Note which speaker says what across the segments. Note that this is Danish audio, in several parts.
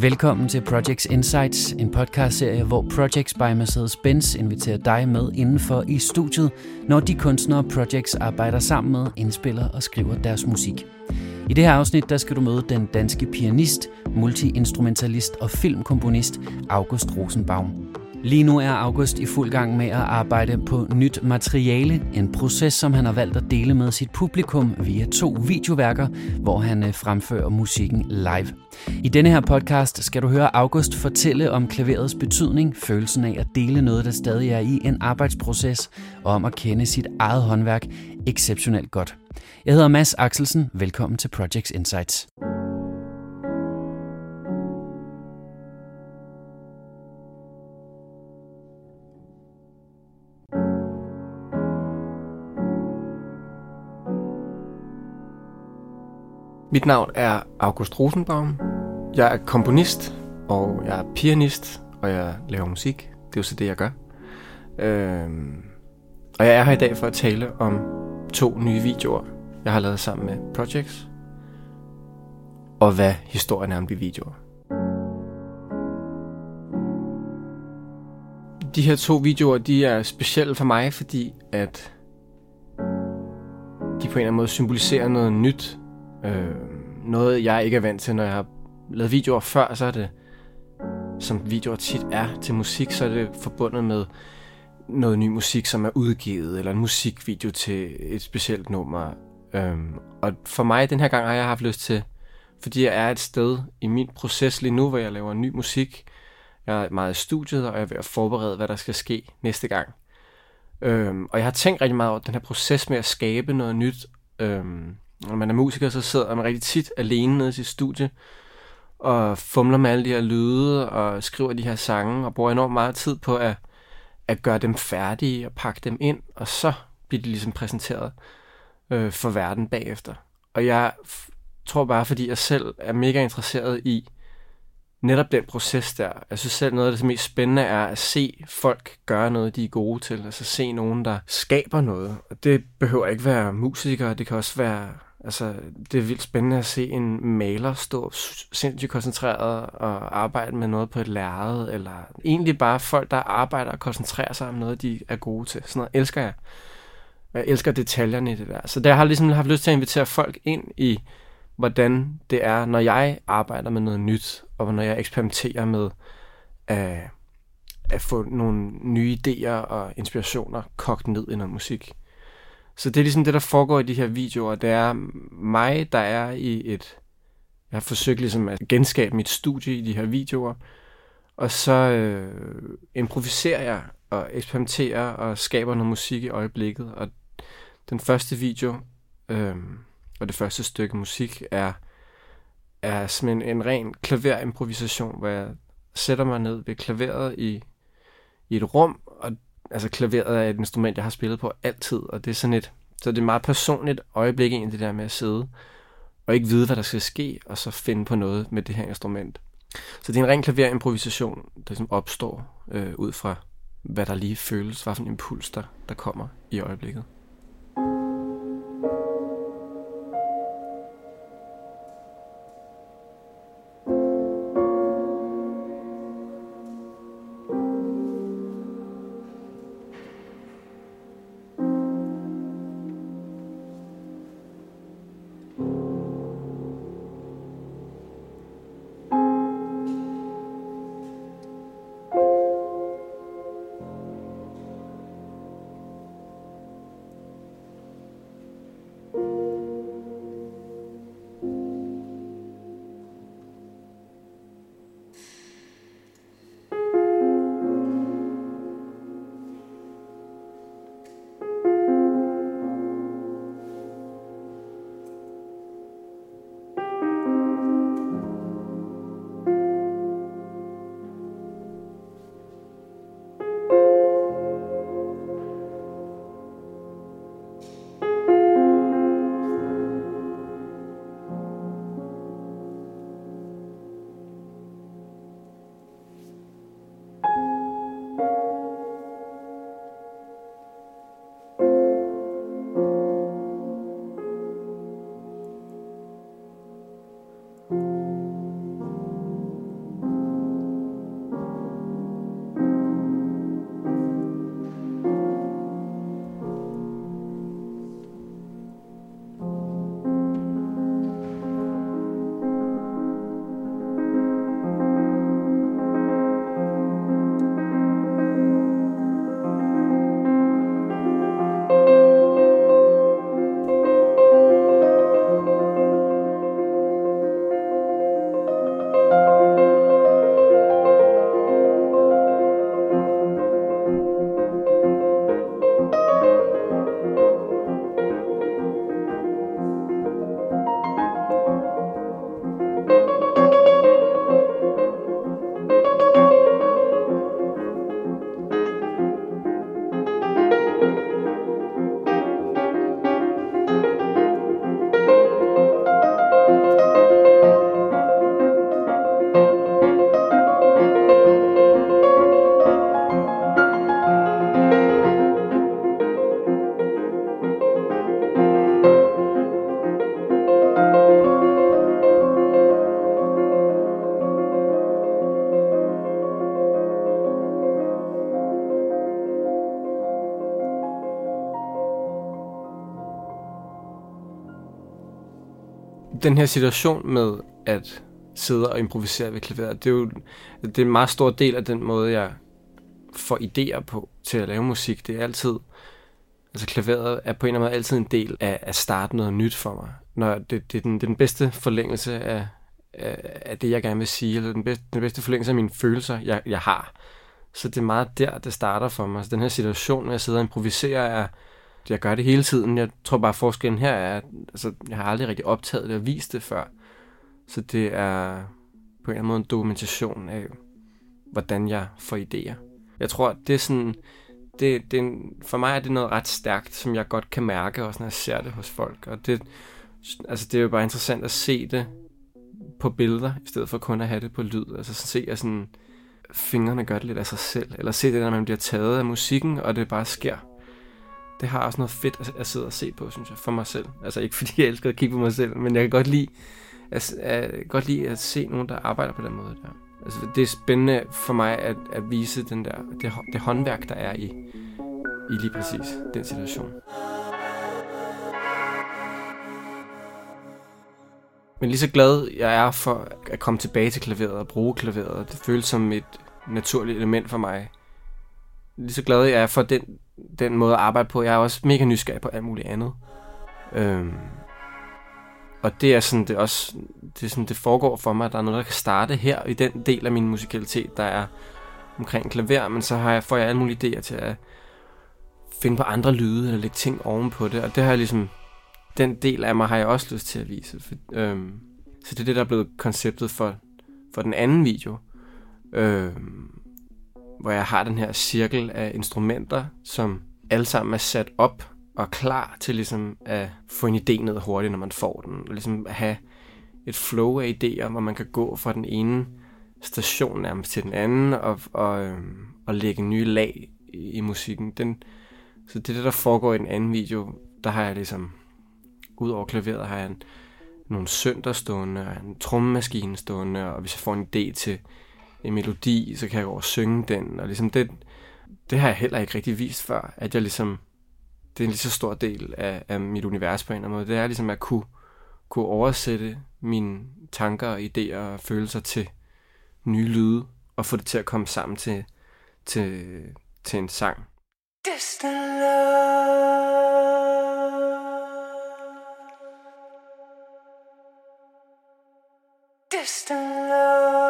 Speaker 1: Velkommen til Projects Insights, en podcastserie, hvor Projects by Mercedes-Benz inviterer dig med indenfor i studiet, når de kunstnere Projects arbejder sammen med, indspiller og skriver deres musik. I det her afsnit der skal du møde den danske pianist, multiinstrumentalist og filmkomponist August Rosenbaum. Lige nu er August i fuld gang med at arbejde på nyt materiale, en proces, som han har valgt at dele med sit publikum via to videoværker, hvor han øh, fremfører musikken live. I denne her podcast skal du høre August fortælle om klaverets betydning, følelsen af at dele noget, der stadig er i en arbejdsproces, og om at kende sit eget håndværk exceptionelt godt. Jeg hedder Mads Axelsen. Velkommen til Projects Insights.
Speaker 2: Mit navn er August Rosenbaum. Jeg er komponist, og jeg er pianist, og jeg laver musik. Det er jo så det, jeg gør. Øhm, og jeg er her i dag for at tale om to nye videoer, jeg har lavet sammen med Projects, og hvad historien er om de videoer. De her to videoer, de er specielle for mig, fordi at de på en eller anden måde symboliserer noget nyt, Øh, noget, jeg ikke er vant til, når jeg har lavet videoer før, så er det, som videoer tit er til musik, så er det forbundet med noget ny musik, som er udgivet, eller en musikvideo til et specielt nummer. Øhm, og for mig den her gang har jeg haft lyst til, fordi jeg er et sted i min proces lige nu, hvor jeg laver ny musik. Jeg er meget i studiet, og jeg er ved at forberede, hvad der skal ske næste gang. Øhm, og jeg har tænkt rigtig meget over den her proces med at skabe noget nyt. Øhm, når man er musiker, så sidder man rigtig tit alene nede i sit studie, og fumler med alle de her lyde, og skriver de her sange, og bruger enormt meget tid på at, at gøre dem færdige, og pakke dem ind, og så bliver de ligesom præsenteret øh, for verden bagefter. Og jeg tror bare, fordi jeg selv er mega interesseret i netop den proces der. Jeg synes selv, noget af det mest spændende er at se folk gøre noget, de er gode til. Altså se nogen, der skaber noget. Og det behøver ikke være musikere, det kan også være Altså, det er vildt spændende at se en maler stå sindssygt koncentreret og arbejde med noget på et lærred, eller egentlig bare folk, der arbejder og koncentrerer sig om noget, de er gode til. Sådan noget elsker jeg. Jeg elsker detaljerne i det der. Så der har jeg ligesom haft lyst til at invitere folk ind i, hvordan det er, når jeg arbejder med noget nyt, og når jeg eksperimenterer med at, at få nogle nye idéer og inspirationer kogt ned i noget musik. Så det er ligesom det, der foregår i de her videoer. Det er mig, der er i et... Jeg har forsøgt ligesom at genskabe mit studie i de her videoer. Og så øh, improviserer jeg og eksperimenterer og skaber noget musik i øjeblikket. Og den første video øh, og det første stykke musik er, er simpelthen en ren klaverimprovisation, hvor jeg sætter mig ned ved klaveret i, i et rum, og altså klaveret er et instrument, jeg har spillet på altid, og det er sådan et, så det er meget personligt øjeblik egentlig det der med at sidde og ikke vide, hvad der skal ske, og så finde på noget med det her instrument. Så det er en ren klaverimprovisation, der ligesom opstår øh, ud fra, hvad der lige føles, hvad for en impuls, der, der kommer i øjeblikket. Den her situation med at sidde og improvisere ved klaveret, det er jo det er en meget stor del af den måde, jeg får idéer på til at lave musik. Det er altid, altså klaveret er på en eller anden måde altid en del af at starte noget nyt for mig. Når det, det, er, den, det er den bedste forlængelse af, af, af det, jeg gerne vil sige, eller den bedste, den bedste forlængelse af mine følelser, jeg, jeg har. Så det er meget der, det starter for mig. Så den her situation, når jeg sidder og improviserer, er, jeg gør det hele tiden. Jeg tror bare, at forskellen her er, at altså, jeg har aldrig rigtig optaget det og vist det før. Så det er på en eller anden måde en dokumentation af, hvordan jeg får idéer. Jeg tror, det er sådan, det, det, for mig er det noget ret stærkt, som jeg godt kan mærke, også når jeg ser det hos folk. Og det, altså det er jo bare interessant at se det på billeder, i stedet for kun at have det på lyd. Altså se, at sådan, fingrene gør det lidt af sig selv. Eller se det, når man bliver taget af musikken, og det bare sker. Det har også noget fedt at, at sidde og se på, synes jeg, for mig selv. Altså ikke fordi jeg elsker at kigge på mig selv, men jeg kan godt lide at, at, godt lide at se nogen, der arbejder på den måde der. Altså, det er spændende for mig at, at vise den der, det, det håndværk, der er i, i lige præcis den situation. Men lige så glad jeg er for at komme tilbage til klaveret og bruge klaveret, det føles som et naturligt element for mig. Lige så glad jeg er for den, den måde at arbejde på. Jeg er også mega nysgerrig på alt muligt andet. Øhm, og det er sådan, det også, det er sådan, det foregår for mig, at der er noget, der kan starte her i den del af min musikalitet, der er omkring klaver, men så har jeg, får jeg alle mulige idéer til at finde på andre lyde, eller lægge ting ovenpå det, og det har jeg ligesom, den del af mig har jeg også lyst til at vise. For, øhm, så det er det, der er blevet konceptet for, for den anden video, øhm, hvor jeg har den her cirkel af instrumenter, som alle sammen er sat op og klar til ligesom at få en idé ned hurtigt, når man får den. Og ligesom at have et flow af idéer, hvor man kan gå fra den ene station nærmest til den anden, og, og, øhm, og lægge nye lag i, i musikken. Den, så det er det, der foregår i den anden video. Der har jeg ligesom, ud over klaveret, har jeg en, nogle sønder stående, og en trommemaskine stående, og hvis jeg får en idé til en melodi, så kan jeg gå og synge den. Og ligesom det, det har jeg heller ikke rigtig vist før, at jeg ligesom det er en lige så stor del af, af mit univers på en eller anden måde. Det er ligesom at kunne, kunne oversætte mine tanker og idéer og følelser til nye lyde, og få det til at komme sammen til, til, til en sang. Distant love. Distant love.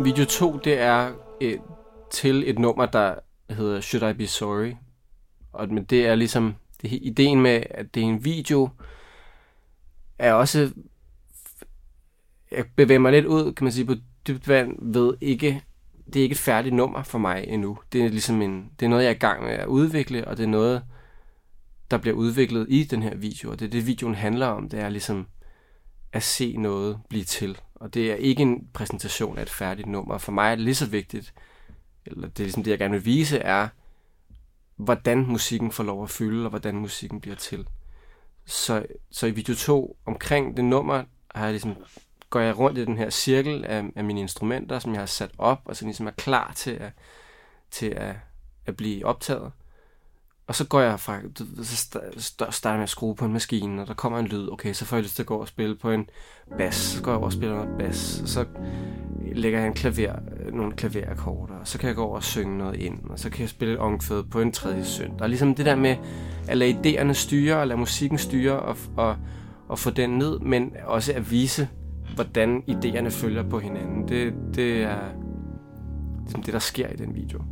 Speaker 2: Video 2, det er et, til et nummer, der hedder Should I Be Sorry. Og, men det er ligesom, det, ideen med, at det er en video, er også, jeg bevæger mig lidt ud, kan man sige, på dybt vand ved ikke, det er ikke et færdigt nummer for mig endnu. Det er ligesom en, det er noget, jeg er i gang med at udvikle, og det er noget, der bliver udviklet i den her video, og det er det, videoen handler om, det er ligesom at se noget blive til. Og det er ikke en præsentation af et færdigt nummer. For mig er det lige så vigtigt, eller det er ligesom det, jeg gerne vil vise, er, hvordan musikken får lov at fylde, og hvordan musikken bliver til. Så, så i video 2, omkring det nummer, har jeg ligesom, går jeg rundt i den her cirkel af, af mine instrumenter, som jeg har sat op, og så ligesom er klar til at, til at, at blive optaget. Og så går jeg fra, så starter jeg med at skrue på en maskine, og der kommer en lyd. Okay, så får jeg lyst til at gå og spille på en bas. Så går jeg over og spiller noget bas. Og så lægger jeg en klaver, øh, nogle klaverakkorder, og så kan jeg gå over og synge noget ind, og så kan jeg spille et omkvæd på en tredje søn. Der er ligesom det der med at lade idéerne styre, og lade musikken styre, og, og, og få den ned, men også at vise, hvordan idéerne følger på hinanden. Det, det er ligesom det, der sker i den video.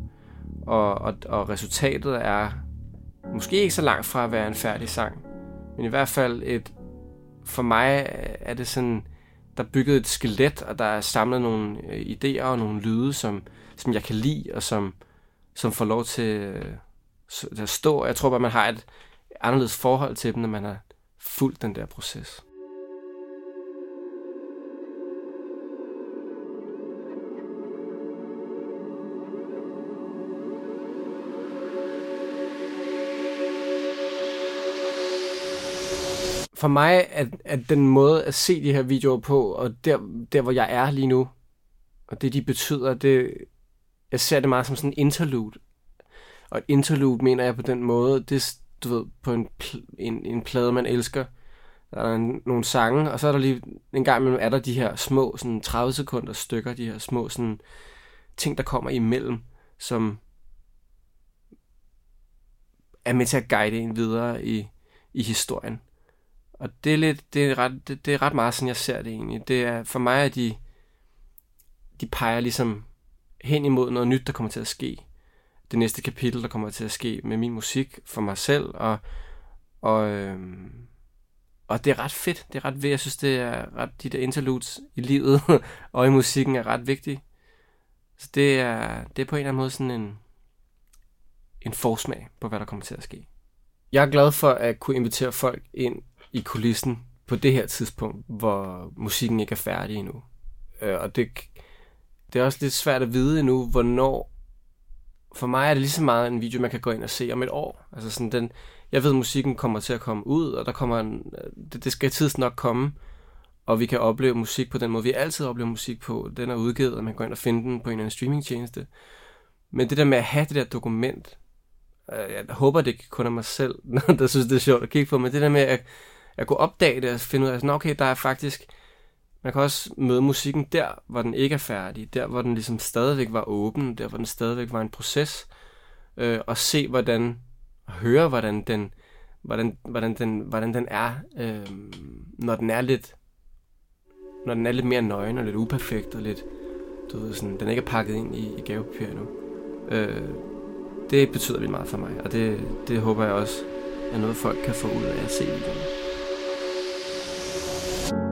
Speaker 2: Og, og, og resultatet er måske ikke så langt fra at være en færdig sang, men i hvert fald et, for mig er det sådan, der er bygget et skelet, og der er samlet nogle øh, idéer og nogle lyde, som, som jeg kan lide, og som, som får lov til, øh, til at stå. Jeg tror bare, man har et anderledes forhold til dem, når man har fulgt den der proces. For mig, at, at den måde at se de her videoer på, og der, der hvor jeg er lige nu, og det de betyder, det, jeg ser det meget som sådan en interlude. Og et interlude mener jeg på den måde, det, du ved, på en, en, en plade, man elsker. Der er en, nogle sange, og så er der lige en gang imellem, er der de her små, sådan 30 sekunder stykker, de her små sådan, ting, der kommer imellem, som er med til at guide en videre i, i historien. Og det er, lidt, det, er ret, det, det er ret meget sådan, jeg ser det egentlig. Det er, for mig er de, de peger ligesom hen imod noget nyt, der kommer til at ske. Det næste kapitel, der kommer til at ske med min musik for mig selv, og, og, øhm, og det er ret fedt. Det er ret ved. Jeg synes, det er ret, de der interludes i livet og i musikken er ret vigtige. Så det er, det er på en eller anden måde sådan en, en forsmag på, hvad der kommer til at ske. Jeg er glad for at kunne invitere folk ind i kulissen på det her tidspunkt, hvor musikken ikke er færdig endnu. Øh, og det, det er også lidt svært at vide endnu, hvornår... For mig er det lige så meget en video, man kan gå ind og se om et år. Altså sådan den, jeg ved, at musikken kommer til at komme ud, og der kommer en, det, det skal tids nok komme, og vi kan opleve musik på den måde, vi altid oplever musik på. Den er udgivet, og man går ind og finder den på en eller anden streamingtjeneste. Men det der med at have det der dokument, øh, jeg håber, det kun er mig selv, der synes, det er sjovt at kigge på, men det der med at, at kunne opdage det og finde ud af, sådan, okay, der er faktisk, man kan også møde musikken der, hvor den ikke er færdig, der hvor den ligesom stadigvæk var åben, der hvor den stadigvæk var en proces, øh, og se hvordan, og høre hvordan den, hvordan, hvordan den, hvordan den er, øh, når den er lidt, når den er lidt mere nøgen og lidt uperfekt og lidt, du ved, sådan, den ikke er pakket ind i, i gavepapir endnu. Øh, det betyder vildt meget for mig, og det, det håber jeg også er noget, folk kan få ud af at se videoen.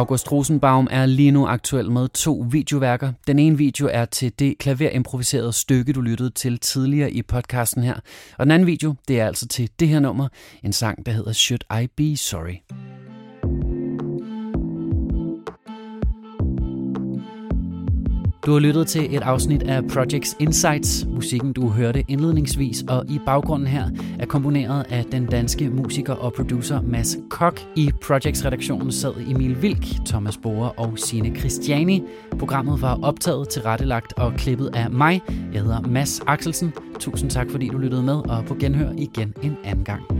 Speaker 1: August Rosenbaum er lige nu aktuel med to videoværker. Den ene video er til det klaverimproviserede stykke, du lyttede til tidligere i podcasten her. Og den anden video, det er altså til det her nummer, en sang, der hedder Should I Be Sorry. Du har lyttet til et afsnit af Projects Insights. Musikken, du hørte indledningsvis og i baggrunden her, er komponeret af den danske musiker og producer Mads Kok. I Projects-redaktionen sad Emil Vilk, Thomas Bore og Sine Christiani. Programmet var optaget, tilrettelagt og klippet af mig. Jeg hedder Mads Axelsen. Tusind tak, fordi du lyttede med, og på genhør igen en anden gang.